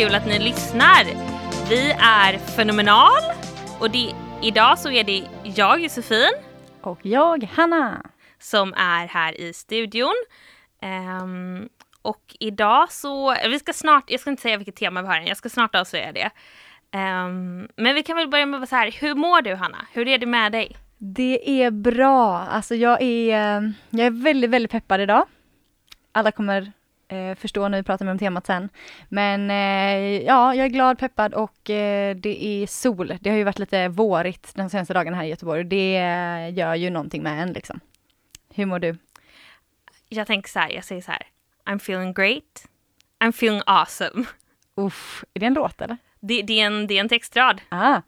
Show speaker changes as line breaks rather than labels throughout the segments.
Kul att ni lyssnar! Vi är Fenomenal och det, idag så är det jag Josefin
Och jag, Hanna.
som är här i studion. Ehm, och idag så, vi ska snart, jag ska inte säga vilket tema vi har än, jag ska snart avslöja det. Ehm, men vi kan väl börja med så här, hur mår du Hanna? Hur är det med dig?
Det är bra. Alltså jag är, jag är väldigt, väldigt peppad idag. Alla kommer eh, förstå när vi pratar mer om temat sen. Men eh, ja, jag är glad, peppad och eh, det är sol. Det har ju varit lite vårigt de senaste dagarna här i Göteborg. Det eh, gör ju någonting med en liksom. Hur mår du?
Jag tänker så här, jag säger så här, I'm feeling great, I'm feeling awesome.
Uff, är det en låt eller?
Det, det, är, en, det är en textrad.
Ah,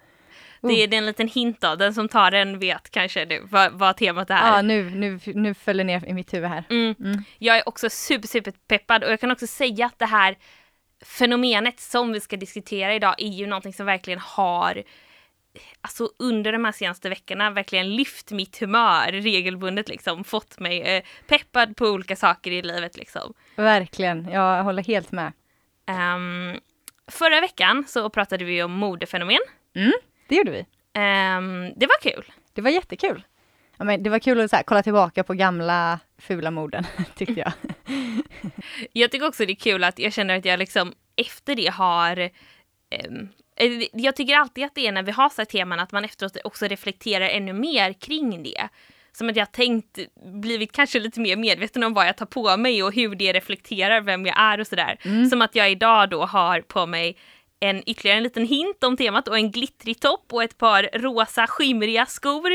Det är, det är en liten hint då, den som tar den vet kanske nu vad, vad temat är.
ah, nu, nu, nu föll ner i mitt huvud här.
Mm.
Mm.
Jag är också super, super peppad och jag kan också säga att det här fenomenet som vi ska diskutera idag är ju någonting som verkligen har Alltså under de här senaste veckorna verkligen lyft mitt humör regelbundet liksom, fått mig eh, peppad på olika saker i livet liksom.
Verkligen, jag håller helt med.
Ehm, förra veckan så pratade vi om modefenomen.
Mm, det gjorde vi.
Ehm, det var kul.
Det var jättekul. Ja, men det var kul att så här, kolla tillbaka på gamla fula morden, tyckte jag.
Jag tycker också det är kul att jag känner att jag liksom efter det har eh, jag tycker alltid att det är när vi har så här teman att man efteråt också reflekterar ännu mer kring det. Som att jag tänkt, blivit kanske lite mer medveten om vad jag tar på mig och hur det reflekterar vem jag är och sådär. Som att jag idag då har på mig en ytterligare en liten hint om temat och en glittrig topp och ett par rosa skimriga skor.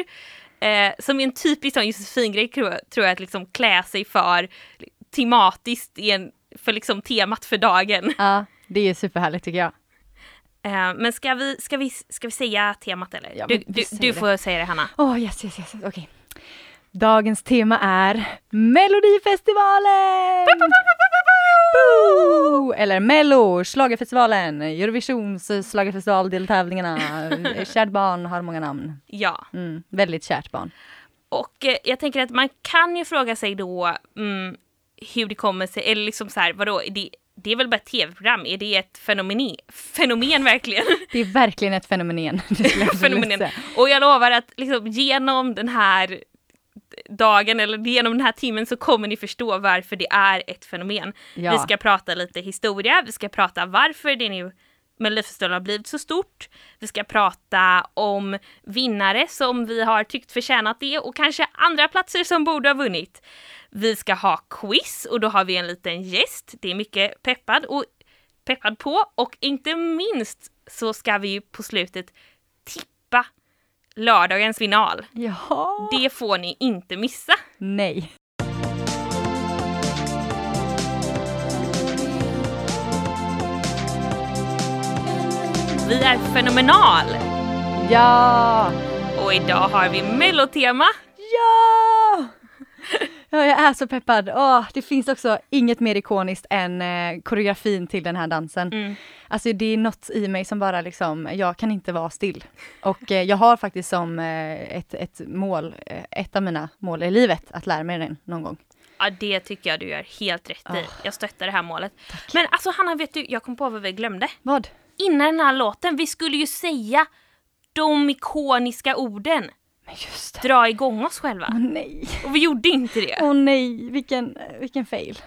Eh, som är en typisk sån Josefin-grej tror jag, tror jag att liksom klä sig för tematiskt i en, för liksom temat för dagen.
Ja, det är ju superhärligt tycker jag.
Eh, men ska vi, ska, vi, ska vi säga temat eller?
Ja,
du, du, du
det.
får säga det Hanna.
Åh, yes, yes, yes, yes. okej. Dagens tema är Melodifestivalen! Eller Mello, schlagerfestivalen, Eurovisions schlagerfestivaldeltävlingarna. Kärt barn har många namn.
Ja,
Mm, väldigt kärt barn.
och eh, jag tänker att man kan ju fråga sig då mm, hur det kommer sig, eller liksom så här, vadå, det, det är väl bara ett tv-program, är det ett fenomen, fenomen verkligen?
Det är verkligen ett fenomen.
fenomen. Och jag lovar att liksom, genom den här dagen eller genom den här timmen så kommer ni förstå varför det är ett fenomen.
Ja.
Vi ska prata lite historia, vi ska prata varför det nu Melodifestivalen har blivit så stort. Vi ska prata om vinnare som vi har tyckt förtjänat det och kanske andra platser som borde ha vunnit. Vi ska ha quiz och då har vi en liten gäst. Det är mycket peppad och peppad på och inte minst så ska vi ju på slutet lördagens final.
Ja.
Det får ni inte missa.
Nej.
Vi är fenomenal
Ja!
och idag har vi mellotema.
Ja! Ja, jag är så peppad. Åh, det finns också inget mer ikoniskt än eh, koreografin till den här dansen.
Mm.
Alltså det är något i mig som bara liksom, jag kan inte vara still. Och eh, jag har faktiskt som eh, ett, ett mål, eh, ett av mina mål i livet, att lära mig den någon gång.
Ja, det tycker jag du gör helt rätt i.
Ah.
Jag stöttar det här målet. Men alltså Hanna, vet du, jag kom på vad vi glömde.
Vad?
Innan den här låten, vi skulle ju säga de ikoniska orden. Dra igång oss själva.
Åh nej,
Och vi gjorde inte det.
åh nej, vilken, vilken fail.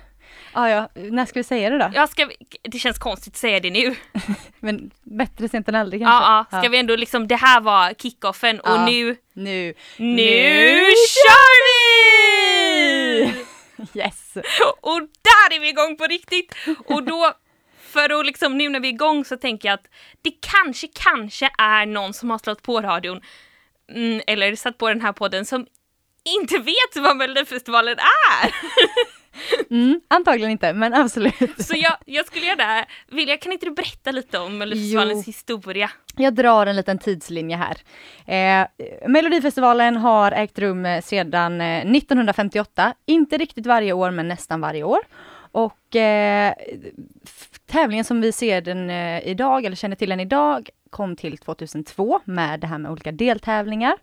Ah, ja, när ska vi säga det då?
Ja, ska vi, det känns konstigt att säga det nu.
Men bättre sent än aldrig kanske?
Ja, ja. Ska vi ändå liksom, det här var kickoffen och
Ja.
nu,
Nu,
nu kör vi!
Yes!
Och där är vi igång på riktigt! Och då, för att liksom nu när vi är igång så tänker jag att det kanske, kanske är någon som har slått på radion mm, eller satt på den här podden som inte vet vad Melodifestivalen är.
Mm, antagligen inte, men absolut.
Så jag, jag skulle gärna vilja, kan inte du berätta lite om Melodifestivalens historia?
Jag drar en liten tidslinje här. Eh, Melodifestivalen har ägt rum eh, sedan eh, 1958, inte riktigt varje år men nästan varje år. Och eh, tävlingen som vi ser den eh, idag, eller känner till den idag, kom till 2002 med det här med olika deltävlingar.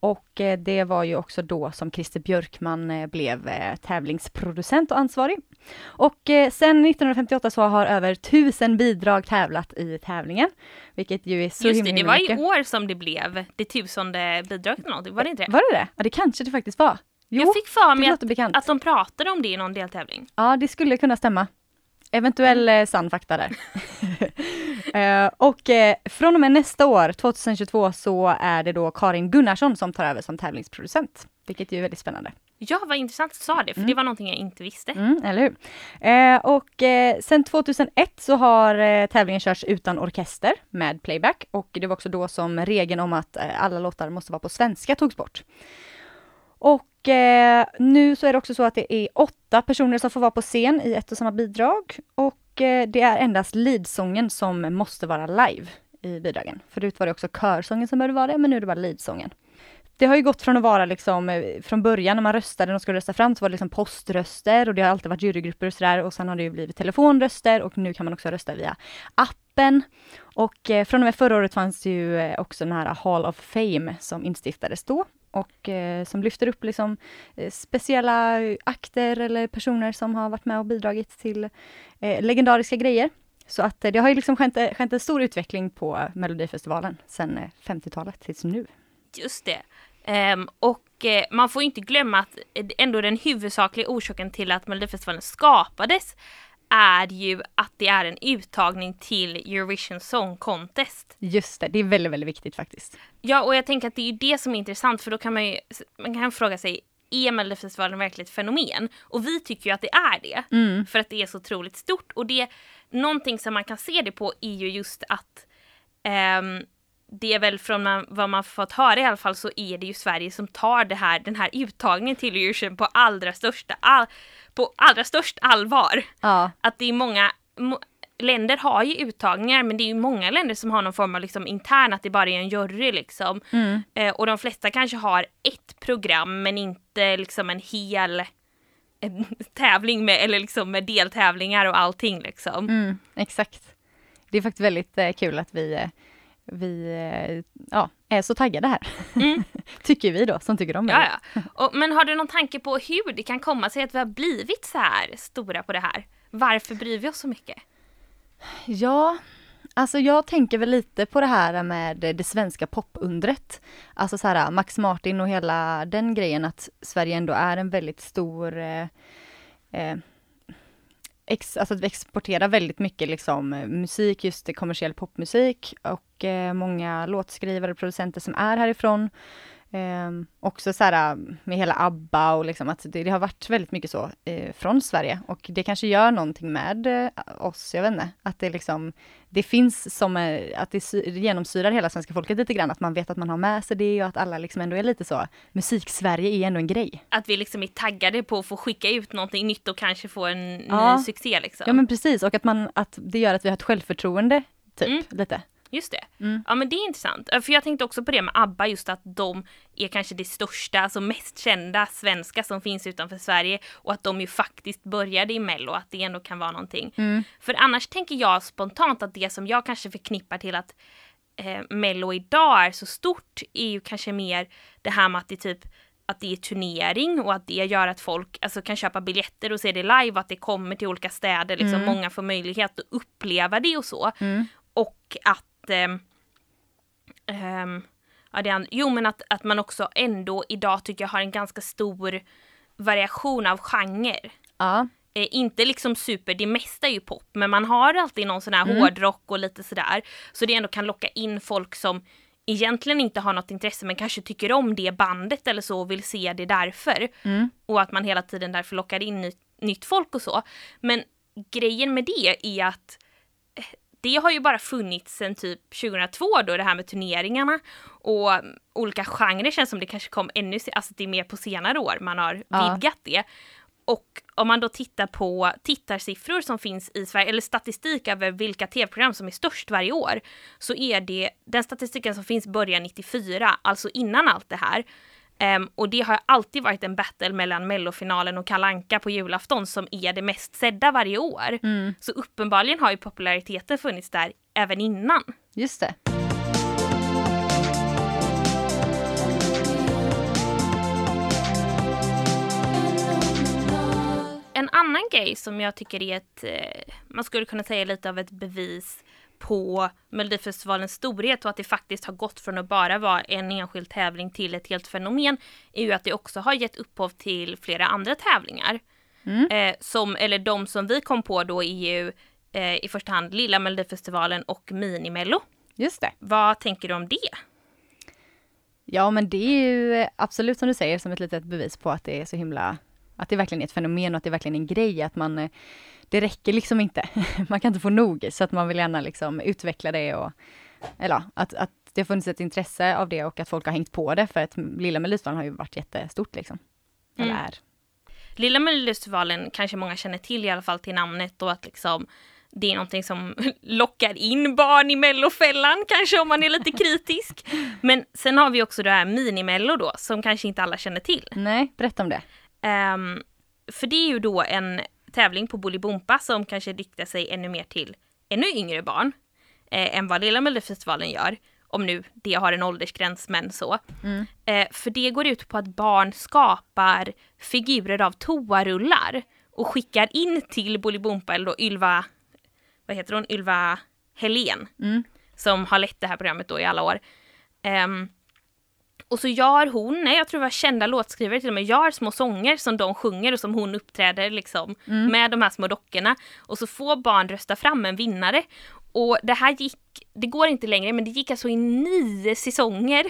Och eh, det var ju också då som Christer Björkman eh, blev eh, tävlingsproducent och ansvarig. Och sen 1958 så har över tusen bidrag tävlat i tävlingen. Vilket ju är så
Just
det,
det var i år som det blev det tusende bidraget eller var det inte det?
Var det det? Ja det kanske det faktiskt var.
Jo, jag fick för mig att, att de pratade om det i någon deltävling.
Ja det skulle kunna stämma. Eventuell eh, sann fakta där. eh, och eh, från och med nästa år, 2022, så är det då Karin Gunnarsson som tar över som tävlingsproducent. Vilket är väldigt spännande.
Ja, vad intressant att du sa det, för mm. det var någonting jag inte visste.
Mm, eller hur. Eh, och eh, sen 2001 så har eh, tävlingen körts utan orkester med playback och det var också då som regeln om att eh, alla låtar måste vara på svenska togs bort. Och eh, nu så är det också så att det är åtta personer som får vara på scen i ett och samma bidrag. Och Eh, det är endast leadsången som måste vara live i bidragen. Förut var det också körsången som behövde vara det, men nu är det bara leadsången. Det har ju gått från att vara liksom, eh, från början när man röstade och skulle rösta fram, så var det liksom poströster och det har alltid varit jurygrupper och sådär och sen har det ju blivit telefonröster och nu kan man också rösta via appen. Och eh, från och med förra året fanns ju också den här Hall of Fame som instiftades då och eh, som lyfter upp liksom, eh, speciella akter eller personer som har varit med och bidragit till eh, legendariska grejer. Så att eh, det har ju liksom skett, eh, skänt en stor utveckling på Melodifestivalen sedan 50-talet eh, tills nu.
Just det. Um, och eh, man får inte glömma att eh, ändå den huvudsakliga orsaken till att Melodifestivalen skapades är ju att det är en uttagning till Eurovision Song Contest.
Just det, det är väldigt, väldigt viktigt faktiskt.
Ja, och jag tänker att det är ju det som är intressant för då kan man ju, man kan fråga sig, är Melodifestivalen verkligen ett fenomen? Och vi tycker ju att det är det,
mm.
för att det är så otroligt stort. Och det, någonting som man kan se det på är ju just att um, det är väl från vad man fått höra i alla fall så är det ju Sverige som tar det här, den här uttagningen till Eurovision på allra största, all, på allra störst allvar.
Ja.
Att det är många, må, länder har ju uttagningar men det är ju många länder som har någon form av liksom intern, att det bara är en jury liksom.
Mm.
Eh, och de flesta kanske har ett program men inte liksom en hel en tävling med, eller liksom med deltävlingar och allting liksom.
Mm, exakt. Det är faktiskt väldigt eh, kul att vi eh, vi eh, ja, är så taggade här.
Mm.
tycker vi då, som tycker om det.
Ja, ja. Och, men har du någon tanke på hur det kan komma sig att vi har blivit så här stora på det här? Varför bryr vi oss så mycket?
Ja, alltså jag tänker väl lite på det här med det svenska popundret. Alltså så här Max Martin och hela den grejen att Sverige ändå är en väldigt stor eh, eh, ex, alltså att vi exporterar väldigt mycket liksom eh, musik, just kommersiell popmusik och eh, många låtskrivare och producenter som är härifrån. Eh, också så här eh, med hela ABBA och liksom att det, det har varit väldigt mycket så eh, från Sverige och det kanske gör någonting med eh, oss, jag vet inte, att det liksom det finns som, eh, att det genomsyrar hela svenska folket lite grann, att man vet att man har med sig det och att alla liksom ändå är lite så, musik-Sverige är ändå en grej.
Att vi liksom är taggade på att få skicka ut någonting nytt och kanske få en ja. ny succé liksom.
Ja men precis, och att man, att det gör att vi har ett självförtroende, typ, mm. lite.
Just det.
Mm.
Ja men det är intressant. För jag tänkte också på det med ABBA, just att de är kanske det största, alltså mest kända svenska som finns utanför Sverige och att de ju faktiskt började i Mello, att det ändå kan vara någonting.
Mm.
För annars tänker jag spontant att det som jag kanske förknippar till att eh, Mello idag är så stort är ju kanske mer det här med att det typ att det är turnering och att det gör att folk alltså, kan köpa biljetter och se det live, att det kommer till olika städer, liksom mm. många får möjlighet att uppleva det och så.
Mm.
Och att eh, eh, ja, det jo men att, att man också ändå idag tycker jag har en ganska stor variation av genre.
Ja.
Eh, inte liksom super, det mesta är ju pop, men man har alltid någon sån här mm. hårdrock och lite sådär. Så det ändå kan locka in folk som egentligen inte har något intresse men kanske tycker om det bandet eller så och vill se det därför.
Mm.
Och att man hela tiden därför lockar in ny, nytt folk och så. Men grejen med det är att det har ju bara funnits sedan typ 2002 då det här med turneringarna och olika genrer känns som det kanske kom ännu, alltså det är mer på senare år man har ja. vidgat det. och om man då tittar på tittarsiffror som finns i Sverige, eller statistik över vilka tv-program som är störst varje år, så är det den statistiken som finns börjar 94, alltså innan allt det här. Um, och det har alltid varit en battle mellan mellofinalen och kalanka på julafton som är det mest sedda varje år.
Mm.
Så uppenbarligen har ju populariteten funnits där även innan.
Just det.
En annan grej som jag tycker är ett, eh, man skulle kunna säga lite av ett bevis på Melodifestivalens storhet och att det faktiskt har gått från att bara vara en enskild tävling till ett helt fenomen är ju att det också har gett upphov till flera andra tävlingar.
Mm.
Eh, som, eller de som vi kom på då är ju eh, i första hand Lilla Melodifestivalen och Minimello.
Just det.
Vad tänker du om det?
Ja, men det är ju absolut som du säger som ett litet bevis på att det är så himla, att det verkligen är ett fenomen och att det verkligen är en grej, att man, eh, det räcker liksom inte. Man kan inte få nog, så att man vill gärna liksom utveckla det och, eller att, att det har funnits ett intresse av det och att folk har hängt på det, för att Lilla Melodifestivalen har ju varit jättestort liksom. Eller
Mm.
är.
Lilla Melodifestivalen kanske många känner till i alla fall till namnet och att liksom det är någonting som lockar in barn i mellofällan kanske om man är lite kritisk. Men sen har vi också det här minimello då som kanske inte alla känner till.
Nej, berätta om det.
Ehm, för det är ju då en tävling på Bolibompa som kanske riktar sig ännu mer till ännu yngre barn eh, än vad Lilla Melodifestivalen gör. Om nu det har en åldersgräns men så.
Mm.
Eh, för det går ut på att barn skapar figurer av toarullar och skickar in till Bolibompa eller då Ylva, vad heter hon, Ylva Helén
Mm.
som har lett det här programmet då i alla år. Ehm, och så gör hon, nej jag tror det var kända låtskrivare till och med, gör små sånger som de sjunger och som hon uppträder liksom
Mm.
med de här små dockorna. Och så får barn rösta fram en vinnare. Och det här gick, det går inte längre, men det gick alltså i nio säsonger.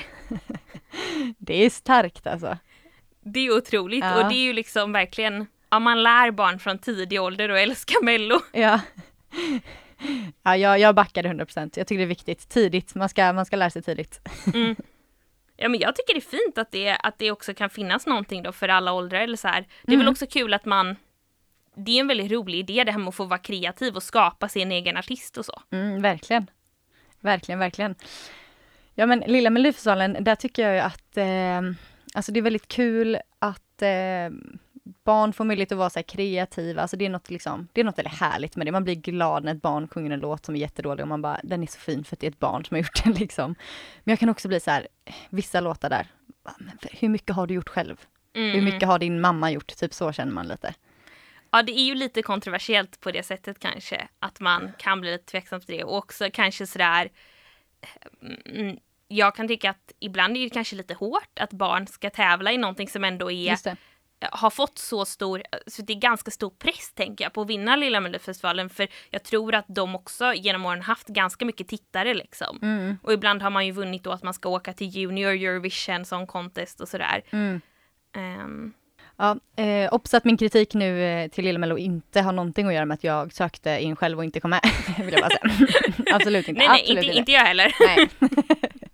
Det är starkt alltså.
Det är otroligt
Ja.
och det är ju liksom verkligen, ja man lär barn från tidig ålder att älska mello.
Ja. Ja, jag, jag backade 100%. Jag tycker det är viktigt. Tidigt. Man ska, man ska lära sig tidigt.
Mm. Ja men jag tycker det är fint att det, att det också kan finnas någonting då för alla åldrar eller så här. Det är väl
Mm.
också kul att man det är en väldigt rolig idé det här med att få vara kreativ och skapa sin egen artist och så.
Mm, verkligen. Verkligen, verkligen. Ja men Lilla Melodifestivalen, där tycker jag ju att eh, alltså det är väldigt kul att eh, barn får möjlighet att vara så kreativa. Alltså det är något liksom, det är något väldigt härligt med det. Man blir glad när ett barn sjunger en låt som är jättedålig och man bara, den är så fin för att det är ett barn som har gjort den liksom. Men jag kan också bli så här, vissa låtar där, hur mycket har du gjort själv?
Mm.
Hur mycket har din mamma gjort? Typ så känner man lite.
Ja det är ju lite kontroversiellt på det sättet kanske. Att man kan bli lite tveksam till det och också kanske sådär mm, jag kan tycka att ibland är det kanske lite hårt att barn ska tävla i någonting som ändå är. Har fått så stor, så det är ganska stor press tänker jag på att vinna Lilla Melodifestivalen för jag tror att de också genom åren haft ganska mycket tittare liksom.
Mm,
Och ibland har man ju vunnit då att man ska åka till Junior Eurovision Song Contest och sådär.
mm.
Ehm,
Ja, eh, obs att min kritik nu eh, till Lilla Mello inte har någonting att göra med att jag sökte in själv och inte kom med. vill jag bara säga. Absolut inte.
nej, nej,
absolut
inte, inte jag heller.
Nej.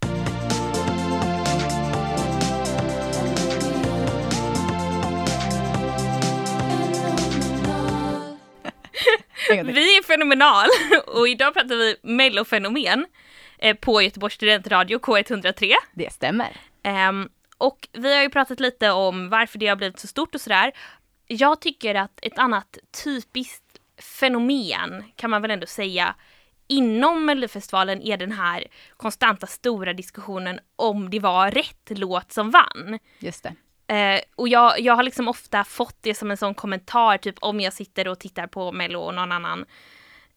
Vi är fenomenal och idag pratar vi mellofenomen eh, på Göteborgs studentradio K103.
Det stämmer.
Ehm, och vi har ju pratat lite om varför det har blivit så stort och sådär. Jag tycker att ett annat typiskt fenomen kan man väl ändå säga inom Melodifestivalen är den här konstanta stora diskussionen om det var rätt låt som vann.
Just det.
Eh, och jag, jag har liksom ofta fått det som en sån kommentar, typ om jag sitter och tittar på Mello och någon annan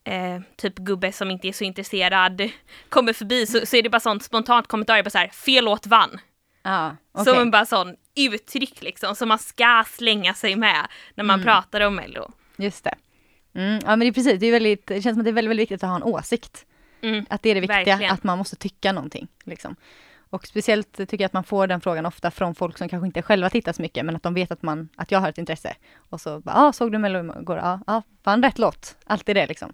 eh, typ gubbe som inte är så intresserad kommer förbi så, så är det bara sånt spontant kommentar, bara så här, fel låt vann.
Ja, okej.
Som en bara sån uttryck liksom, som man ska slänga sig med när man
Mm.
pratar om Mello.
Just det. Mm, ja men det är precis, det, är väldigt, det känns som att det är väldigt, väldigt viktigt att ha en åsikt.
Mm.
Att det är det viktiga,
Verkligen.
att man måste tycka någongonting. Liksom. Och speciellt tycker jag att man får den frågan ofta från folk som kanske inte själva tittar så mycket, men att de vet att, man, att jag har ett intresse. Och så bara, ah, såg du Mello igår? Ja, ah, vann rätt låt. Alltid det liksom.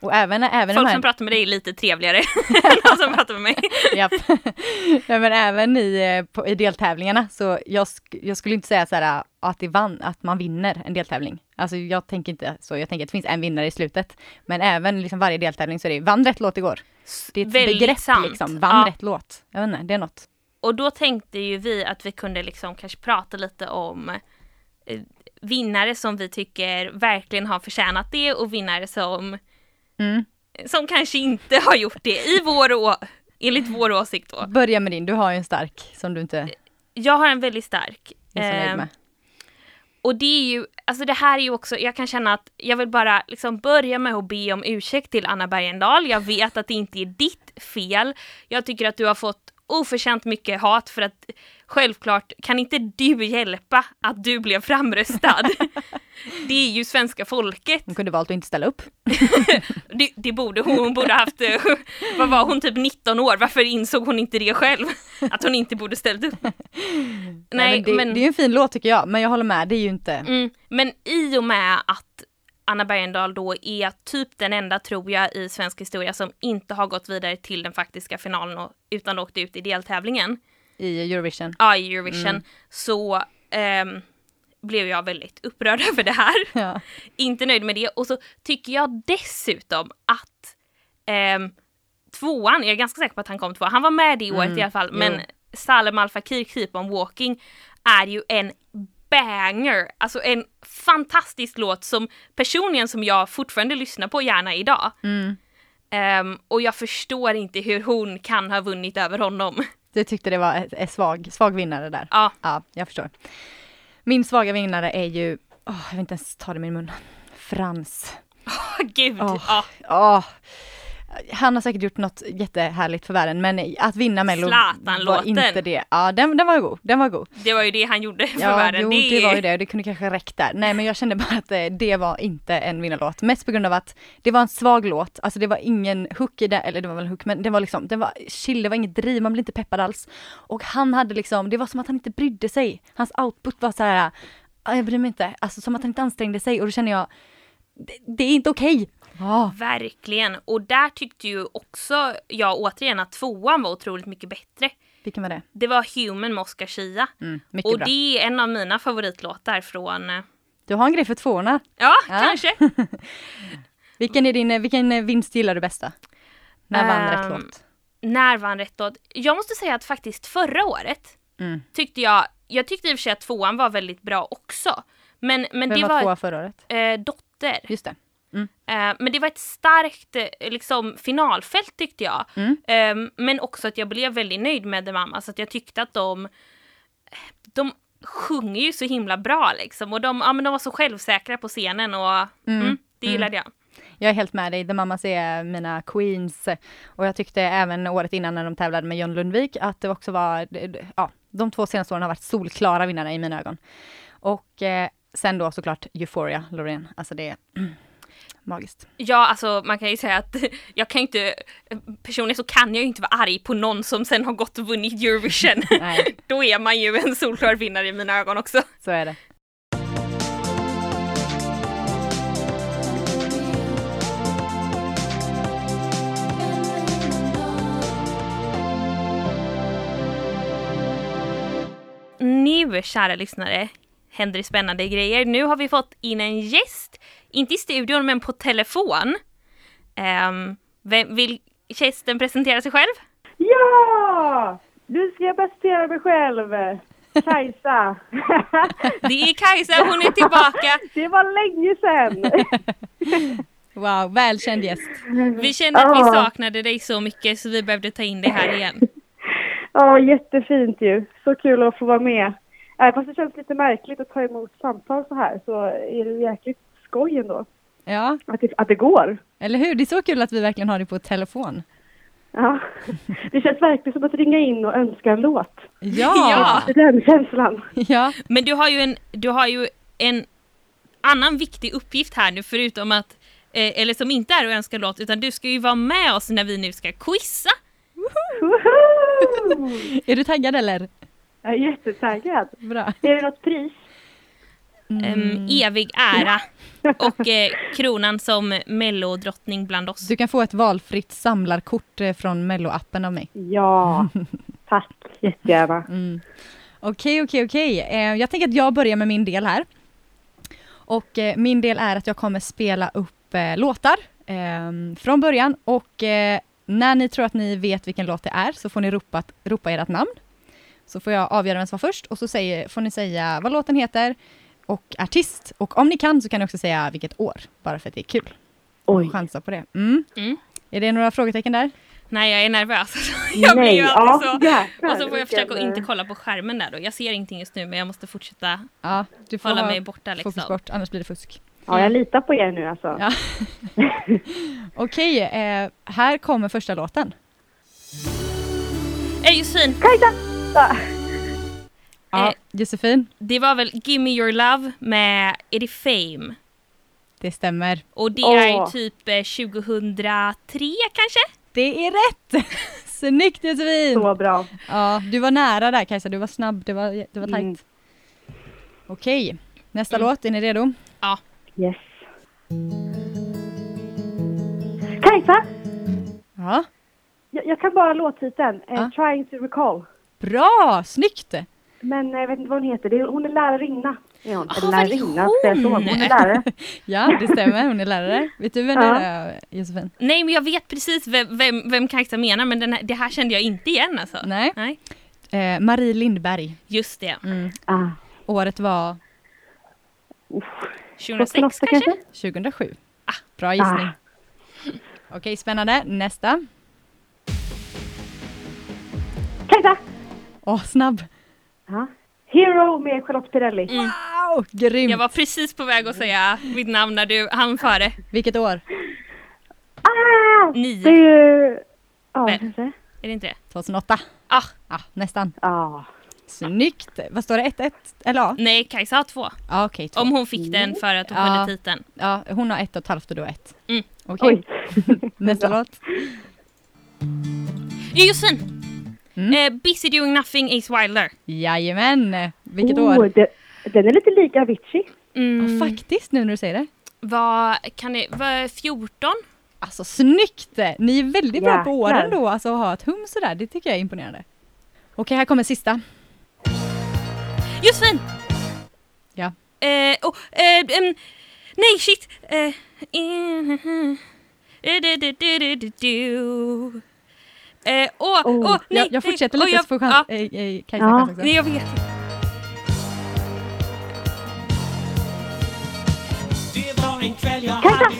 Och även, även
Folk
här...
som pratar med dig är lite trevligare än de som pratar med mig.
Japp. Nej, men även i, eh, på, i deltävlingarna så jag, sk- jag skulle inte säga så här, att, det vann, att man vinner en deltävling. Alltså jag tänker inte så, jag tänker att det finns en vinnare i slutet. Men även liksom varje deltävling så är det, vann rätt låt igår. Det är ett
Väldigt
begrepp
sant.
liksom, vann
Ja.
rätt låt. Jag vet inte, det är något.
Och då tänkte ju vi att vi kunde liksom kanske prata lite om eh, vinnare som vi tycker verkligen har förtjänat det och vinnare som,
Mm.
som kanske inte har gjort det i vår å- enligt vår åsikt då.
Börja med din, du har ju en stark som du inte
Jag har en väldigt stark.
är så nöjd
eh,
med.
Och det är ju, alltså det här är ju också, jag kan känna att jag vill bara liksom börja med att be om ursäkt till Anna Bergendahl. Jag vet att det inte är ditt fel. Jag tycker att du har fått oförtjänt mycket hat för att självklart kan inte du hjälpa att du blev framröstad. det är ju svenska folket.
Hon kunde valt att inte ställa upp.
Det, det borde hon, hon borde haft, eh, vad var hon, typ 19 år, varför insåg hon inte det själv? Att hon inte borde ställt upp. Nej,
men det,
men...
det är en fin låt tycker jag, men jag håller med, det är ju inte...
Mm, men i och med att Anna Bergendahl då är typ den enda, tror jag, i svensk historia som inte har gått vidare till den faktiska finalen och, utan åkte ut i deltävlingen,
i Eurovision.
ja, i Eurovision,
Mm.
så ehm, blev jag väldigt upprörd över det här.
Ja.
inte nöjd med det. Och så tycker jag dessutom att ehm, tvåan, jag är ganska säker på att han kom tvåa, han var med det året
Mm,
i alla fall,
jo.
men Salem Al Fakir Keep On Walking är ju en banger, alltså en fantastisk låt som personligen som jag fortfarande lyssnar på gärna idag.
Mm.
Ehm, och jag förstår inte hur hon kan ha vunnit över honom.
Du tyckte det var en svag, svag vinnare där.
Ja,
Ja, jag förstår. Min svaga vinnare är ju, åh, jag vill inte ens ta det i min mun. Frans.
gud.
Åh.
Ja.
Åh. Han har säkert gjort något jättehärligt för världen, men att vinna Mello var inte det. Ja, den, den var god. Den var god.
Det var ju det han gjorde för
Ja,
världen.
jo,
det,
det var ju det. Det kunde kanske räckt där. Nej, men jag kände bara att eh, det var inte en vinnarlåt. Mest på grund av att det var en svag låt. Alltså det var ingen hook i det, eller det var väl en hook, men det var liksom, det var chill, det var inget driv, man blev inte peppad alls. Och han hade liksom, det var som att han inte brydde sig. Hans output var så här, "Ah, jag bryr mig inte. Alltså som att han inte ansträngde sig och då känner jag, det, det är inte okej. Ja,
Verkligen. Och där tyckte ju också jag återigen att tvåan var otroligt mycket bättre.
vilken var det?
Det var Human med Oscar Schia.
Mm,
Och
bra.
det är en av mina favoritlåtar från... eh,
Du har en grej för tvåorna.
Ja,
Ja.
kanske.
Vilken är din, vilken eh, vinst gillar du bästa? När vann rätt
Ehm,
låt?
När vann rätt låt? Jag måste säga att faktiskt förra året
Mm.
tyckte jag... Jag tyckte i och för sig att tvåan var väldigt bra också. Men, men
Vem
det
var
var...
tvåa förra året?
Eh, dotter.
Just det.
Eh, men det var ett starkt eh, liksom, finalfält tyckte jag.
Mm.
Eh, men också att jag blev väldigt nöjd med The Mamas. Att jag tyckte att de, de sjunger ju så himla bra liksom. Och de, ja, men de var så självsäkra på scenen och mm, det
Mm.
gillade jag.
Jag är helt med dig. The Mamas är mina queens. Och jag tyckte även året innan när de tävlade med John Lundvik att det också var, ja, de två senaste åren har varit solklara vinnare i mina ögon. Och eh, sen då såklart Euphoria, Loreen. Alltså det mm, magiskt.
Ja, alltså man kan ju säga att jag kan inte, personligen så kan jag ju inte vara arg på någon som sen har gått och vunnit Eurovision. Då är man ju en solklar vinnare i mina ögon också.
så är det.
Nu, kära lyssnare, händer det spännande grejer. Nu har vi fått in en gäst, inte i studion men på telefon. Um, vem, vill gästen presentera sig själv?
Ja! Nu ska jag presentera mig själv. Kajsa.
Det är Kajsa, hon är tillbaka.
det var länge sedan.
Wow, välkänd gäst.
Vi kände att vi saknade dig så mycket så vi behövde ta in dig här igen.
Ja, jättefint ju. Så kul att få vara med. Även fast det känns lite märkligt att ta emot samtal så här så är det jäkligt skoj ändå.
Ja,
Att det, att det går.
eller hur? Det är så kul att vi verkligen har dig på telefon.
Ja. Det känns verkligen som att ringa in och önska en låt.
Ja!
Det är Den känslan.
Ja,
Men du har ju en, du har ju en annan viktig uppgift här nu förutom att, eh, eller som inte är att önska låt, utan du ska ju vara med oss när vi nu ska quizza.
Woho!
är du taggad eller?
Jag är jättetaggad.
Bra.
Är det något pris?
Em, evig ära och eh, kronan som mellodrottning bland oss.
Du kan få ett valfritt samlarkort eh, från Mello-appen av mig.
Ja, tack jättegärna.
Mm. Okej, okej, okej. Eh, Jag tänker att jag börjar med min del här. Och eh, min del är att jag kommer spela upp eh, låtar eh, från början och eh, när ni tror att ni vet vilken låt det är så får ni ropa, ropa ert namn. Så får jag avgöra vem som var först och så säger, får ni säga vad låten heter och artist. Och om ni kan så kan ni också säga vilket år, bara för att det är kul.
Oj.
Chansa på det. Mm.
Mm.
Är det några frågetecken där?
Nej, jag är nervös. jag blir ju
ja,
alltid så.
jäklar,
Och så får jag försöka att inte
eh,
kolla på skärmen där då. Jag ser ingenting just nu men jag måste fortsätta
Ja, du får
hålla
ha
mig borta liksom.
fokus bort, annars blir det fusk.
Ja, jag litar på er nu alltså.
Ja. Okej, eh, här kommer första låten.
Eh, Josefin,
Kajsa! Ja.
Ja,
Eh.
Josefin,
det var väl Gimme Your Love med Är det Fame?
det stämmer.
Och det är ju
Åh.
typ eh, 2003 kanske?
Det är rätt! Snyggt Josefin!
Så bra.
Ja, du var nära där Kajsa, du var snabb, det var, det var tajt.
Mm.
Okej, nästa
Mm.
låt, är ni redo?
Yes. Kajsa!
Ja,
Jag, jag kan bara låttiteln. Eh,
Ja.
Trying to recall.
bra! Snyggt!
Men eh, jag vet inte vad hon heter. Det är, hon är lärarinna. Är hon.
Ah, det
lärarinna,
hon?
Hon är lärare.
Ja, det stämmer, hon är lärare. Vet du vem
Ja.
det är Josefin?
Nej men jag vet precis vem, vem, vem Kajsa menar men den här, det här kände jag inte igen alltså.
Nej.
Nej.
Eh, Marie Lindberg.
Mm.
Just det.
Ah.
Året var
Uff.
2006
2008
kanske?
2007.
Ah.
Bra gissning. Okej, spännande. Nästa.
Kajsa!
Åh, snabb.
Ja. Hero med Charlotte Perrelli.
Mm.
Wow, grymt.
Jag var precis på väg att säga mitt namn när du hann före.
Vilket år?
Ah! Det är
Nio.
ju... Ja,
Men-
kanske.
Är det inte det?
2008.
Ah,
Ah, nästan.
Ja.
Snyggt. Vad står det? 1-1? Eller A?
nej Kajsa har två.
Ja, okej. två.
Om hon fick den för att hon
Ja.
hade titeln.
Ja, hon har ett och ett halvt och du har ett.
Mm.
Okej,
Oj.
nästa låt.
Josefin!
Mm.
Eh, Busy doing nothing Ace Wilder.
Jajamän. Vilket
oh,
år?
Det, den är lite lik Avicii.
Mm,
Ja, faktiskt nu när du säger det.
vad kan det, vad, 14?
Alltså snyggt! Ni är väldigt bra på
Jäklar.
åren då, alltså att ha ett hum sådär, det tycker jag är imponerande. Okej, här kommer sista.
Josefin!
Ja.
Eh, oh, eh, em, nej shit! Eh, eh, eh, du, du, du, du, du. Eh, åh,
Oh,
åh, nej!
jag, jag fortsätter
nej,
lite så får
jag-
chans,
ja,
eh, eh, Kajsa
Ja.
chans också.
Nej, jag vet.
Kajsa!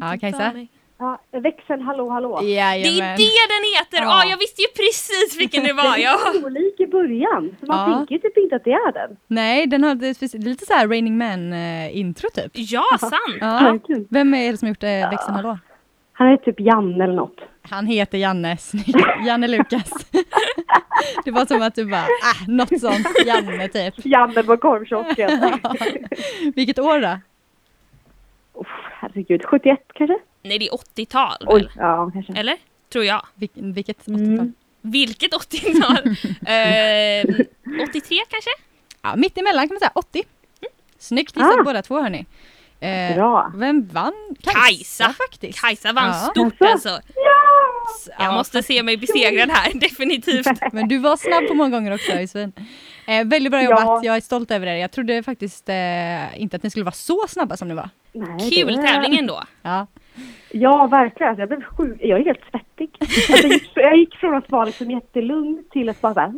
Ja, Kajsa?
Ja, växeln Hallå Hallå.
Det är
Jajamän.
det den heter! Ja,
Ja.
jag visste ju precis vilken det var. Ja.
Den är olik i början. Så man
Ja.
tänker ju typ inte att det är den.
Nej, den har det lite så här Raining Man-intro typ.
Ja, sant!
Ja. Vem är det som har gjort eh, Växeln Hallå?
Han är typ Janne eller något.
Han heter Janne, snyggt. Janne Lukas. det var som att du bara, ah, något sånt, Janne typ.
Janne på korvkiosken.
Vilket år då?
oh, herregud, 71 kanske?
Nej, det är 80-tal
Oj, ja kanske.
Eller? Tror jag.
Vil vilket
Mm.
80-tal?
Vilket 80-tal? eh, 83 kanske?
Ja, mitt emellan kan man säga, 80. Snyggt gissat
Ah.
båda två hörni. Eh,
Bra.
Vem vann?
Kajsa.
faktiskt.
Kajsa vann
Ja.
stort
Alltså?
alltså. Jag
Ja,
måste se mig besegrad här, definitivt.
Men du var snabb på många gånger också Josefin. Eh, väldigt bra
Ja.
jobbat, jag är stolt över er. Jag trodde faktiskt eh, inte att ni skulle vara så snabba som ni var.
Nej,
Kul tävling ändå.
Ja,
Ja, verkligen. Alltså, jag blev sjuk. Jag är helt svettig. Alltså, jag, gick, jag gick från att vara liksom jättelugn till att bara såhär...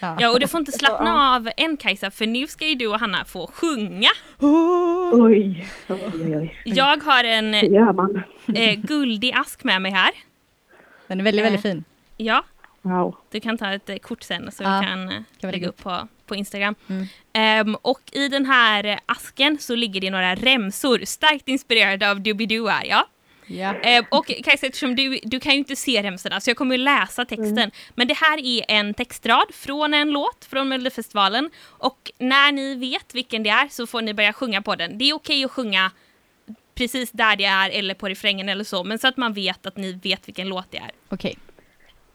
ja.
Ja, och du får inte slappna av än Kajsa, för nu ska ju du och Hanna få sjunga.
Oj, oj, oj. oj.
Jag har en eh, guldig ask med mig här.
Den är väldigt,
Eh.
väldigt fin.
Ja,
Wow.
du kan ta ett eh, kort sen så
Ja,
vi kan, eh,
vi
lägga upp på, på Instagram.
Mm.
Ehm, och i den här eh, asken så ligger det några remsor, starkt inspirerade av Doobidoo ja.
Ja.
Eh, och Kajsa, eftersom du, du kan ju inte se remsorna så jag kommer ju läsa texten. Men det här är en textrad från en låt från Melodifestivalen. Och när ni vet vilken det är så får ni börja sjunga på den. Det är okej att sjunga precis där det är eller på refrängen eller så. Men så att man vet att ni vet vilken låt det är.
Okej.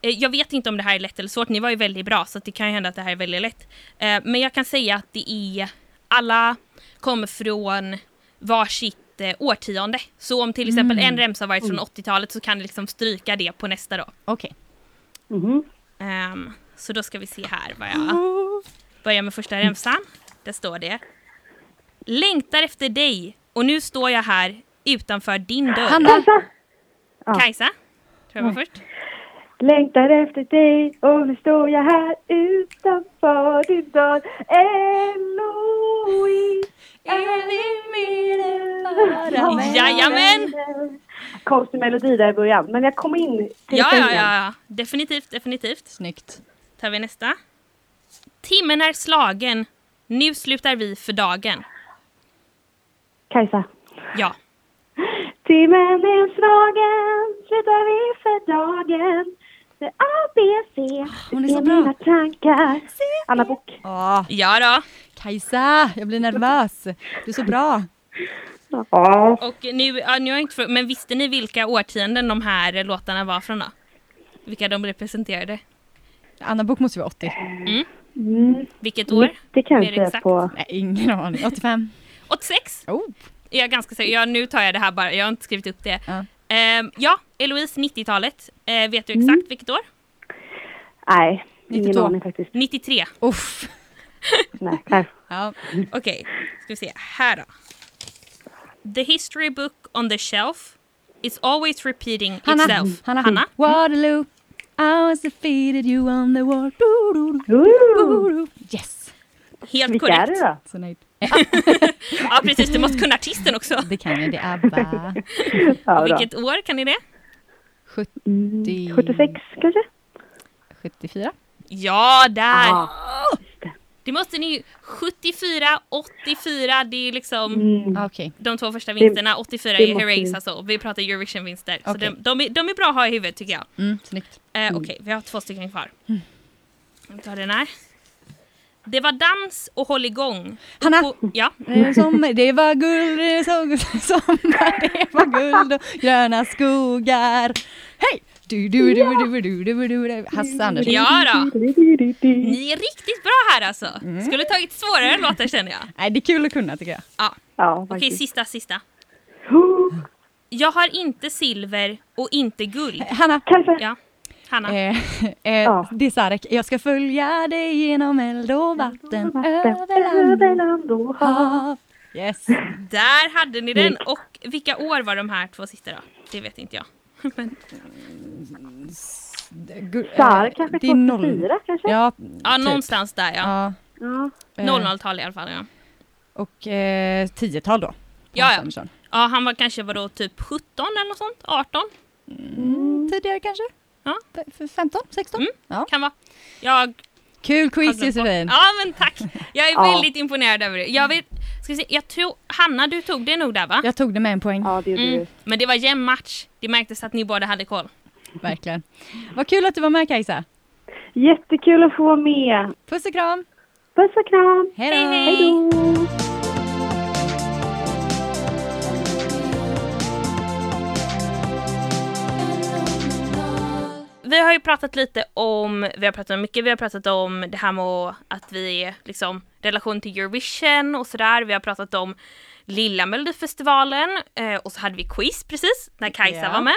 Eh, Jag vet inte om det här är lätt eller svårt, ni var ju väldigt bra så det kan ju hända att det här är väldigt lätt. Eh, Men jag kan säga att det är, alla kommer från varsitt eh, årtionde. Så om till exempel en remsa varit från 80-talet så kan ni liksom stryka det på nästa då.
Okej.
Mhm.
Ehm, så då ska vi se här vad jag...
Oh.
börjar med första remsan. Där står det. Längtar efter dig och nu står jag här utanför din dörr.
Hanna!
Kajsa,
tror jag var först.
Längtar efter dig och nu står jag här utanför din dörr. Eloise
Jajamän!
Konstig melodi där i början, men jag kom in till
Ja, ja, ja. Definitivt, definitivt.
Snyggt.
Tar vi nästa. Timmen är slagen. Nu slutar vi för dagen.
Kajsa.
Ja.
Timmen är slagen, slutar vi för dagen. A, B, C
Hon är så
är
bra.
mina tankar. Anna Bok.
Åh,
Ja då.
Kajsa, jag blir nervös. Du är så bra.
Ja.
Och nu, ja, nu har jag inte för, men visste ni vilka årtionden de här låtarna var från då? Vilka de representerade?
Anna Bok måste vara 80.
Mm.
Vilket år?
Det kan
Mer
jag säga
exakt.
på.
Nej, ingen aning. 85.
86?
Oh.
Jag är ganska säker. Ja, nu tar jag det här bara. Jag har inte skrivit upp det.
Ja.
Ehm, ja, Eloise 90-talet. Eh, vet du
Mm.
exakt vilket år?
Nej, ingen
92.
aning faktiskt.
93.
Uff.
Nej.
Ja.
Okej, ska vi se. Här då. The history book on the shelf is always repeating
Hanna.
itself.
Hanna.
Hanna?
Waterloo. I was defeated you on the war. Du, du, du. Yes.
Helt
Vilka är
korrekt.
det då?
Så.
Ja, precis. Du måste kunna artisten också.
Det kan jag. Det är ABBA.
Ja.
Vilket år kan ni det?
70,
Mm, 76 kanske?
74.
Ja, där!
Ja.
Det måste ni ju. 74, 84, det är liksom
Mm.
Ah,
de två första vinsterna. 84
det
är
måste
Herreys
vi.
alltså. Vi pratar Eurovision-vinster. Så
Okej.
de, de, är, de är bra att ha i huvudet tycker jag.
Mm, snyggt.
Eh, Okej, vi har två stycken kvar. Vi tar den här. Det var dans och håll igång.
Hanna.
På, ja.
Sommar, det var guld, det så, sommar, det var guld och gröna skogar. Hej! Du, du, du, du, du, du, du, du. Hasse Andersson.
ja då. Ni är riktigt bra här alltså. Skulle tagit svårare låtar känner jag.
Nej, det är kul att kunna tycker jag.
Ja.
Ja,
Okej,
faktiskt.
sista, sista. Jag har inte silver och inte guld.
Hanna.
Kajsa.
Ja, Hanna.
Eh, eh,
Ja.
Det är Sarek. Jag ska följa dig genom eld och vatten,
Vatten,
över land
och hav.
hav. Yes.
Där hade ni den. Och vilka år var de här två sista då? Det vet inte jag. Men,
Sarek kanske
det är noll-
2004 kanske?
Ja,
ja,
typ.
någonstans där ja.
Ja.
Ja.
eh,
00-tal i alla fall ja.
Och eh, 10-tal då.
Ja, ja. Ja, han var kanske vadå typ 17 eller något sånt? 18?
Mm, tidigare kanske?
Ja.
F- f- 15, 16?
Mm.
Ja.
Kan vara. Jag
Kul quiz. Josefin!
Ja men tack. Jag är
Ja.
väldigt imponerad över det. Jag vet, ska se, jag tror, Hanna du tog det nog där va?
Jag tog det med en poäng,
ja, det gjorde
Mm.
du.
Men det var jämn match. Det märktes att ni båda hade koll.
verkligen. Vad kul att du var med Kajsa!
Jättekul att få vara med.
Puss och kram!
Puss och kram.
Hej då!
Vi har ju pratat lite om, vi har pratat om mycket, vi har pratat om det här med att vi är liksom relation till Eurovision och sådär. Vi har pratat om lilla Melodifestivalen eh, och så hade vi quiz precis när Kajsa
Ja.
var med.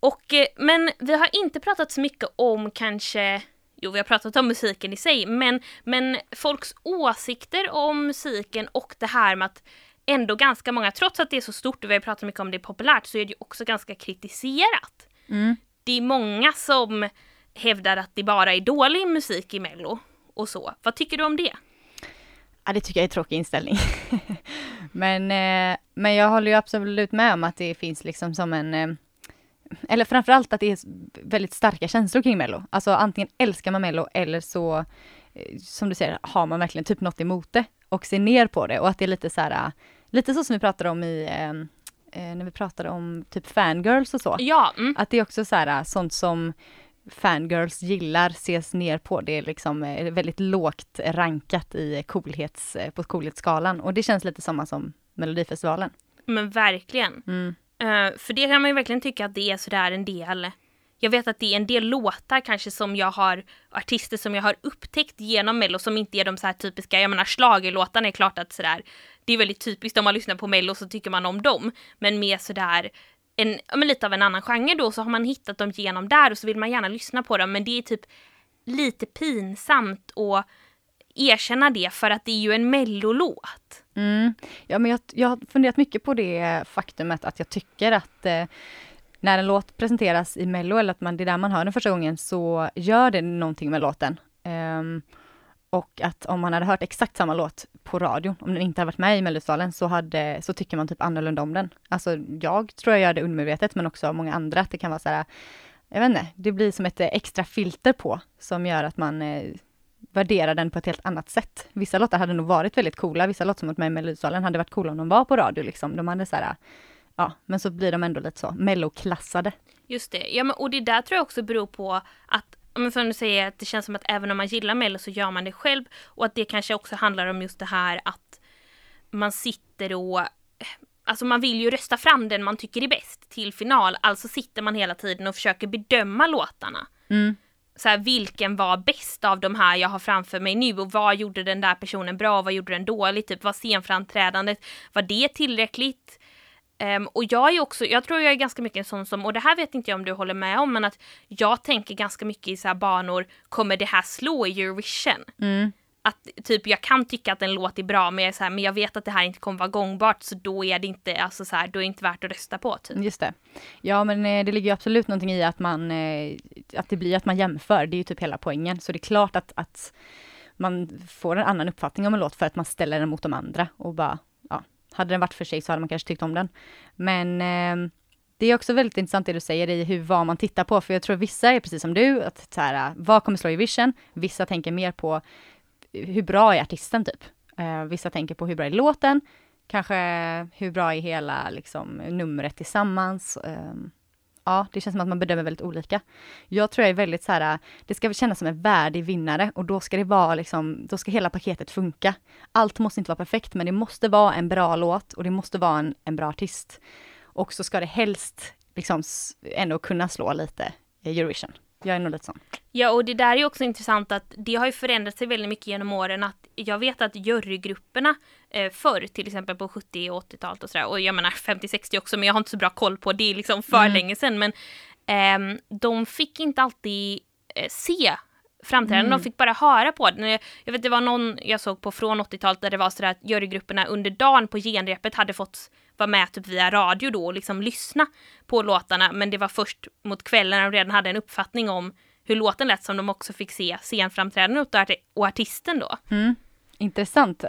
Och, eh, men vi har inte pratat så mycket om kanske, jo vi har pratat om musiken i sig, men, men folks åsikter om musiken och det här med att ändå ganska många, trots att det är så stort och vi har pratat mycket om det är populärt, så är det ju också ganska kritiserat
Mm
det är många som hävdar att det bara är dålig musik i Mello och så. Vad tycker du om det?
Ja, det tycker jag är en tråkig inställning. men, eh, men jag håller ju absolut med om att det finns liksom som en eh, eller framförallt att det är väldigt starka känslor kring Mello. Alltså antingen älskar man Mello eller så, eh, som du säger, har man verkligen typ något emot det och ser ner på det och att det är lite så här, eh, lite så som vi pratade om i, eh, när vi pratade om typ fangirls och så.
Ja, mm.
Att det är också så här, äh, sånt som fangirls gillar ses ner på. Det är liksom eh, väldigt lågt rankat i coolhets, eh, på coolhetsskalan. Och det känns lite samma som Melodifestivalen.
men verkligen.
Mm.
Eh, för det kan man ju verkligen tycka att det är sådär en del. Jag vet att det är en del låtar kanske som jag har, artister som jag har upptäckt genom Mello som inte är de så här typiska, jag menar schlagerlåtarna är klart att sådär, det är väldigt typiskt om man lyssnar på Mello så tycker man om dem. Men mer sådär, en, men lite av en annan genre då så har man hittat dem genom där och så vill man gärna lyssna på dem men det är typ lite pinsamt och erkänna det för att det är ju en mellolåt.
Mm. Ja, men jag, jag har funderat mycket på det faktumet att jag tycker att eh, när en låt presenteras i Mello eller att man, det är där man hör den första gången så gör det någonting med låten. Um, och att om man hade hört exakt samma låt på radio, om den inte hade varit med i Melodifestivalen, så, hade, så tycker man typ annorlunda om den. Alltså jag tror jag gör det undermedvetet, men också många andra, att det kan vara så här, jag vet inte, det blir som ett eh, extra filter på, som gör att man eh, värderar den på ett helt annat sätt. Vissa låtar hade nog varit väldigt coola, vissa låtar som varit med i Melodifestivalen hade varit coola om de var på radio liksom. De hade så här, ja, men så blir de ändå lite så melloklassade.
Just det, ja men och det där tror jag också beror på att men som du säger, att det känns som att även om man gillar Mello så gör man det själv. Och att det kanske också handlar om just det här att man sitter och Alltså man vill ju rösta fram den man tycker är bäst till final. Alltså sitter man hela tiden och försöker bedöma låtarna.
Mm.
Så här, vilken var bäst av de här jag har framför mig nu och vad gjorde den där personen bra och vad gjorde den dåligt? Typ var scenframträdandet, var det tillräckligt? Um, och jag är också, jag tror jag är ganska mycket en sån som, och det här vet inte jag om du håller med om, men att jag tänker ganska mycket i så här banor, kommer det här slå i Eurovision?
Mm.
Att typ jag kan tycka att en låt är bra, men jag, är så här, men jag vet att det här inte kommer vara gångbart, så då är det inte, alltså så här, då är det inte värt att rösta på. Typ.
Just det. Ja, men eh, det ligger ju absolut någonting i att man, eh, att det blir att man jämför, det är ju typ hela poängen. Så det är klart att, att man får en annan uppfattning om en låt för att man ställer den mot de andra och bara, hade den varit för sig så hade man kanske tyckt om den. Men eh, det är också väldigt intressant det du säger i hur, vad man tittar på, för jag tror vissa är precis som du, att så här, vad kommer slå i vision? Vissa tänker mer på hur bra är artisten typ? Eh, vissa tänker på hur bra är låten? Kanske hur bra är hela liksom, numret tillsammans? Eh, ja, det känns som att man bedömer väldigt olika. Jag tror jag är väldigt så här, det ska kännas som en värdig vinnare och då ska det vara liksom, då ska hela paketet funka. Allt måste inte vara perfekt, men det måste vara en bra låt och det måste vara en, en bra artist. Och så ska det helst liksom ändå kunna slå lite Eurovision. Jag är nog lite sån.
Ja, och det där är också intressant att det har ju förändrat sig väldigt mycket genom åren. Att jag vet att jurygrupperna eh, förr, till exempel på 70 och 80-talet och sådär, och jag menar 50-60 också, men jag har inte så bra koll på det, är liksom för mm. länge sedan. Men eh, de fick inte alltid eh, se framträdanden, mm. de fick bara höra på det. Jag vet det var någon jag såg på från 80-talet där det var sådär att jurygrupperna under dagen på genrepet hade fått vara med typ via radio då och liksom lyssna på låtarna. Men det var först mot kvällen när de redan hade en uppfattning om hur låten lät som de också fick se scenframträdandet och artisten då.
Mm. Intressant.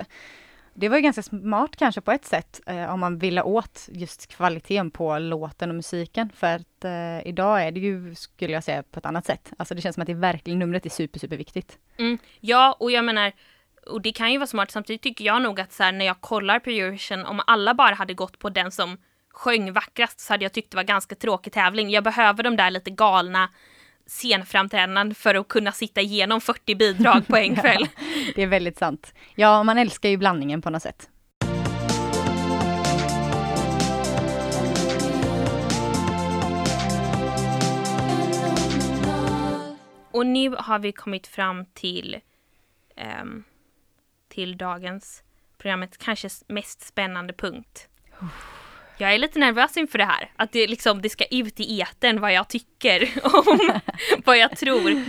Det var ju ganska smart kanske på ett sätt eh, om man ville åt just kvaliteten på låten och musiken. För att eh, idag är det ju, skulle jag säga, på ett annat sätt. Alltså det känns som att det verkligen numret är super, super viktigt.
Mm. Ja, och jag menar, och det kan ju vara smart. Samtidigt tycker jag nog att så här, när jag kollar på Eurovision, om alla bara hade gått på den som sjöng vackrast så hade jag tyckt det var ganska tråkig tävling. Jag behöver de där lite galna scenframträdanden för att kunna sitta igenom 40 bidrag på en kväll.
ja, det är väldigt sant. Ja, man älskar ju blandningen på något sätt.
Och nu har vi kommit fram till um, till dagens programmets kanske mest spännande punkt. Jag är lite nervös inför det här, att det, liksom, det ska ut i eten vad jag tycker om vad jag tror.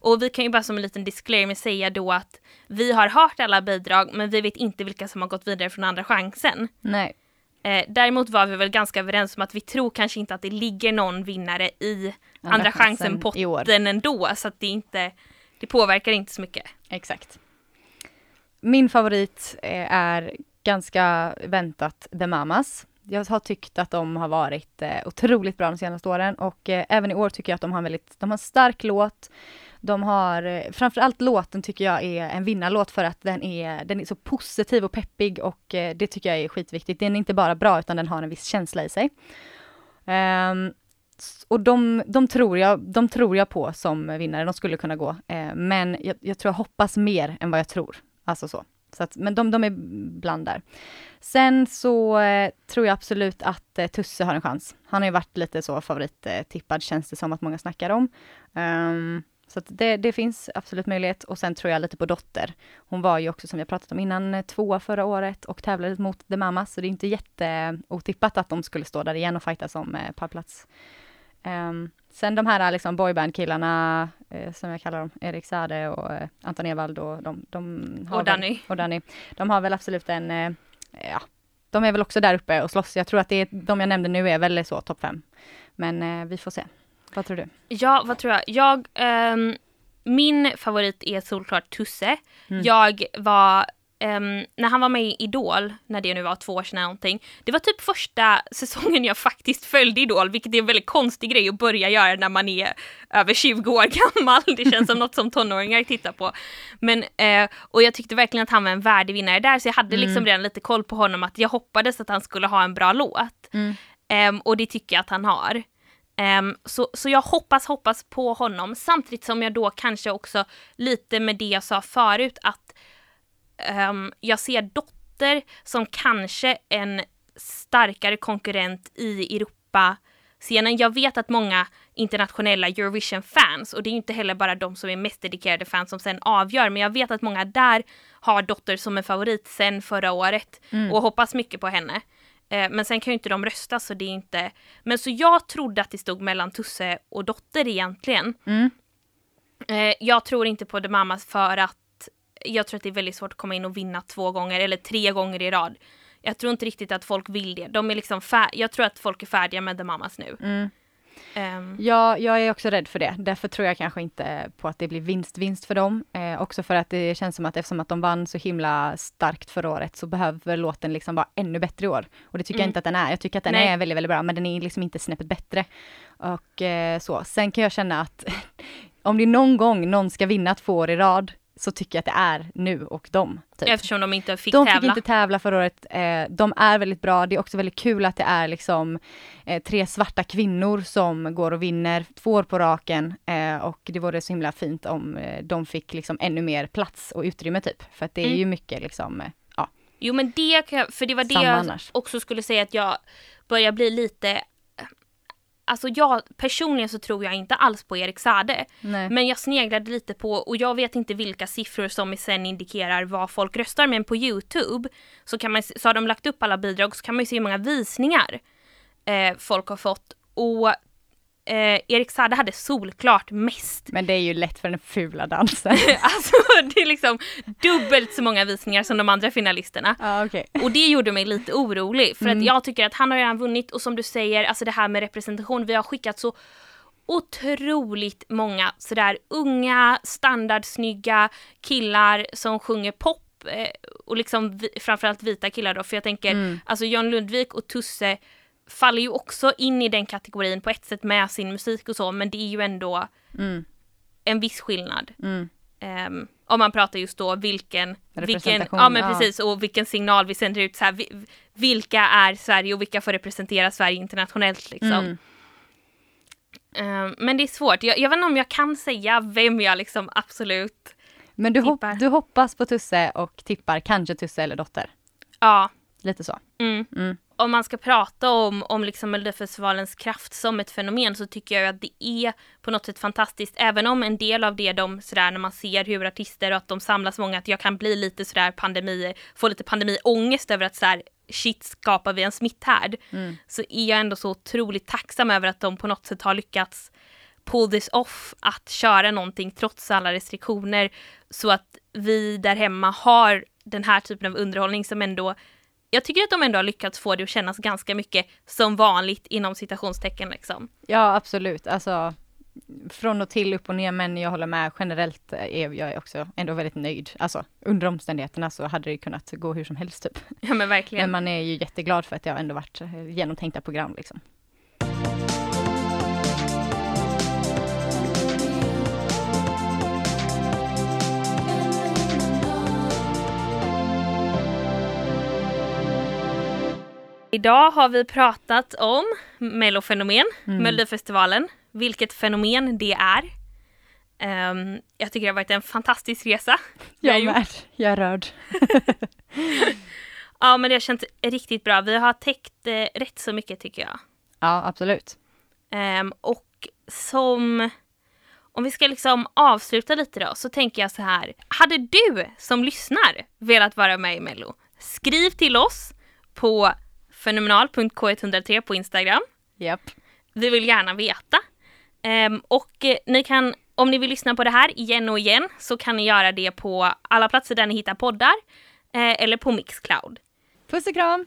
Och vi kan ju bara som en liten disclaimer säga då att vi har hört alla bidrag men vi vet inte vilka som har gått vidare från andra chansen.
Nej.
Eh, däremot var vi väl ganska överens om att vi tror kanske inte att det ligger någon vinnare i andra, andra chansen-potten ändå så att det inte, det påverkar inte så mycket.
Exakt. Min favorit eh, är ganska väntat The Mamas. Jag har tyckt att de har varit eh, otroligt bra de senaste åren och eh, även i år tycker jag att de har en väldigt, de har en stark låt. De har, framförallt låten tycker jag är en vinnarlåt för att den är, den är så positiv och peppig och det tycker jag är skitviktigt. Den är inte bara bra utan den har en viss känsla i sig. Um, och de, de, tror jag, de tror jag på som vinnare, de skulle kunna gå. Men jag, jag tror jag hoppas mer än vad jag tror. Alltså så. så att, men de, de är bland där. Sen så eh, tror jag absolut att eh, Tusse har en chans. Han har ju varit lite så favorittippad eh, känns det som att många snackar om. Um, så det, det, finns absolut möjlighet och sen tror jag lite på Dotter. Hon var ju också som jag pratat om innan eh, tvåa förra året och tävlade mot The Mamas så det är inte jätteotippat att de skulle stå där igen och fighta om eh, pallplats. Ehm, sen de här liksom boyband-killarna, eh, som jag kallar dem, Erik Sade och eh, Anton Ewald och de, de har
Och Danny.
Väl, och Danny. De har väl absolut en, eh, ja, de är väl också där uppe och slåss. Jag tror att det är, de jag nämnde nu är väl så topp fem. Men eh, vi får se. Vad tror du?
Ja, vad tror jag? Jag, ehm, min favorit är solklart Tusse.
Mm.
Jag var, ehm, när han var med i Idol, när det nu var två år sedan eller någonting. Det var typ första säsongen jag faktiskt följde Idol, vilket är en väldigt konstig grej att börja göra när man är över 20 år gammal. Det känns som något som tonåringar tittar på. Men, eh, och jag tyckte verkligen att han var en värdig vinnare där, så jag hade liksom redan lite koll på honom, att jag hoppades att han skulle ha en bra låt.
Mm.
Ehm, och det tycker jag att han har. Ehm, så, så jag hoppas, hoppas på honom samtidigt som jag då kanske också lite med det jag sa förut att ehm, jag ser Dotter som kanske en starkare konkurrent i Europa-scenen. Jag vet att många internationella Eurovision-fans, och det är inte heller bara de som är mest dedikerade fans som sen avgör, men jag vet att många där har Dotter som en favorit sen förra året och hoppas mycket på henne. Eh, Men sen kan ju inte de rösta så det är inte... Men så jag trodde att det stod mellan Tusse och Dotter egentligen.
Mm.
Eh, Jag tror inte på The Mamas för att jag tror att det är väldigt svårt att komma in och vinna två gånger eller tre gånger i rad. Jag tror inte riktigt att folk vill det. De är liksom jag tror att folk är färdiga med The Mamas nu.
Mm.
Ehm,
Ja, jag är också rädd för det. Därför tror jag kanske inte på att det blir vinst-vinst för dem. Eh, också för att det känns som att eftersom att de vann så himla starkt förra året så behöver låten liksom vara ännu bättre i år. Och det tycker jag
Mm.
inte att den är. Jag tycker att den
Nej.
är väldigt, väldigt bra, men den är liksom inte snäppet bättre. Och eh, så. Sen kan jag känna att om det någon gång någon ska vinna två år i rad så tycker jag att det är nu och dem. Typ.
Eftersom de inte fick
De
tävla.
fick inte tävla förra året. Eh, de är väldigt bra. Det är också väldigt kul att det är liksom eh, tre svarta kvinnor som går och vinner två år på raken. Eh, och det vore så himla fint om de fick liksom ännu mer plats och utrymme typ. För att det är
Mm.
ju mycket liksom, ja.
Jo men det för det var det
Samma
jag
annars.
också skulle säga att jag börjar bli lite Alltså jag personligen så tror jag inte alls på Erik Sade.
Nej.
Men jag sneglade lite på, och jag vet inte vilka siffror som sen indikerar vad folk röstar, men på Youtube så, kan man, så har de lagt upp alla bidrag så kan man ju se hur många visningar eh, folk har fått. Och eh, Erik Sade hade solklart mest.
Men det är ju lätt för den fula dansen.
alltså det är liksom dubbelt så många visningar som de andra finalisterna.
ja, okej.
Och det gjorde mig lite orolig för
Mm.
att jag tycker att han har redan vunnit och som du säger, alltså det här med representation, vi har skickat så otroligt många sådär unga, standardsnygga killar som sjunger pop eh, och liksom vi, framförallt vita killar då, för jag tänker
Mm.
alltså John Lundvik och Tusse faller ju också in i den kategorin på ett sätt med sin musik och så, men det är ju ändå
Mm.
en viss skillnad.
Mm.
Um, om man pratar just då vilken, vilken, ja men
ja.
precis och vilken signal vi sänder ut så här, vi, vilka är Sverige och vilka får representera Sverige internationellt liksom.
Mm.
Ehm, men det är svårt, jag, jag vet inte om jag kan säga vem jag liksom absolut,
Men du, hopp, du hoppas på Tusse och tippar kanske Tusse eller Dotter.
ja.
Lite så.
Mm.
Mm.
Om man ska prata om, om liksom Melodifestivalens kraft som ett fenomen så tycker jag att det är på något sätt fantastiskt. Även om en del av det de sådär när man ser hur artister och att de samlas många, att jag kan bli lite sådär pandemi, få lite pandemiångest över att sådär shit skapar vi en smitthärd.
Mm.
Så är jag ändå så otroligt tacksam över att de på något sätt har lyckats pull this off, att köra någonting trots alla restriktioner så att vi där hemma har den här typen av underhållning som ändå jag tycker att de ändå har lyckats få det att kännas ganska mycket som vanligt inom citationstecken liksom.
Ja, absolut. Alltså, från och till, upp och ner, men jag håller med. Generellt är jag också ändå väldigt nöjd. Alltså, under omständigheterna så hade det kunnat gå hur som helst typ.
Ja men verkligen.
Men man är ju jätteglad för att det har ändå varit eh, genomtänkta program liksom.
Idag har vi pratat om mellofenomen,
Mm.
Melodifestivalen, vilket fenomen det är. Ehm, jag tycker det har varit en fantastisk resa.
Jag
gjort-
med. Jag är rörd.
Ja men det har känts riktigt bra. Vi har täckt eh, rätt så mycket tycker jag.
Ja, absolut.
Ehm, och som, om vi ska liksom avsluta lite då, så tänker jag så här. Hade du som lyssnar velat vara med i Mello? Skriv till oss på fenomenal.k103 på Instagram.
Japp.
Vi vill gärna veta. Ehm, och eh, ni kan, om ni vill lyssna på det här igen och igen så kan ni göra det på alla platser där ni hittar poddar eh, eller på Mixcloud.
Puss och kram!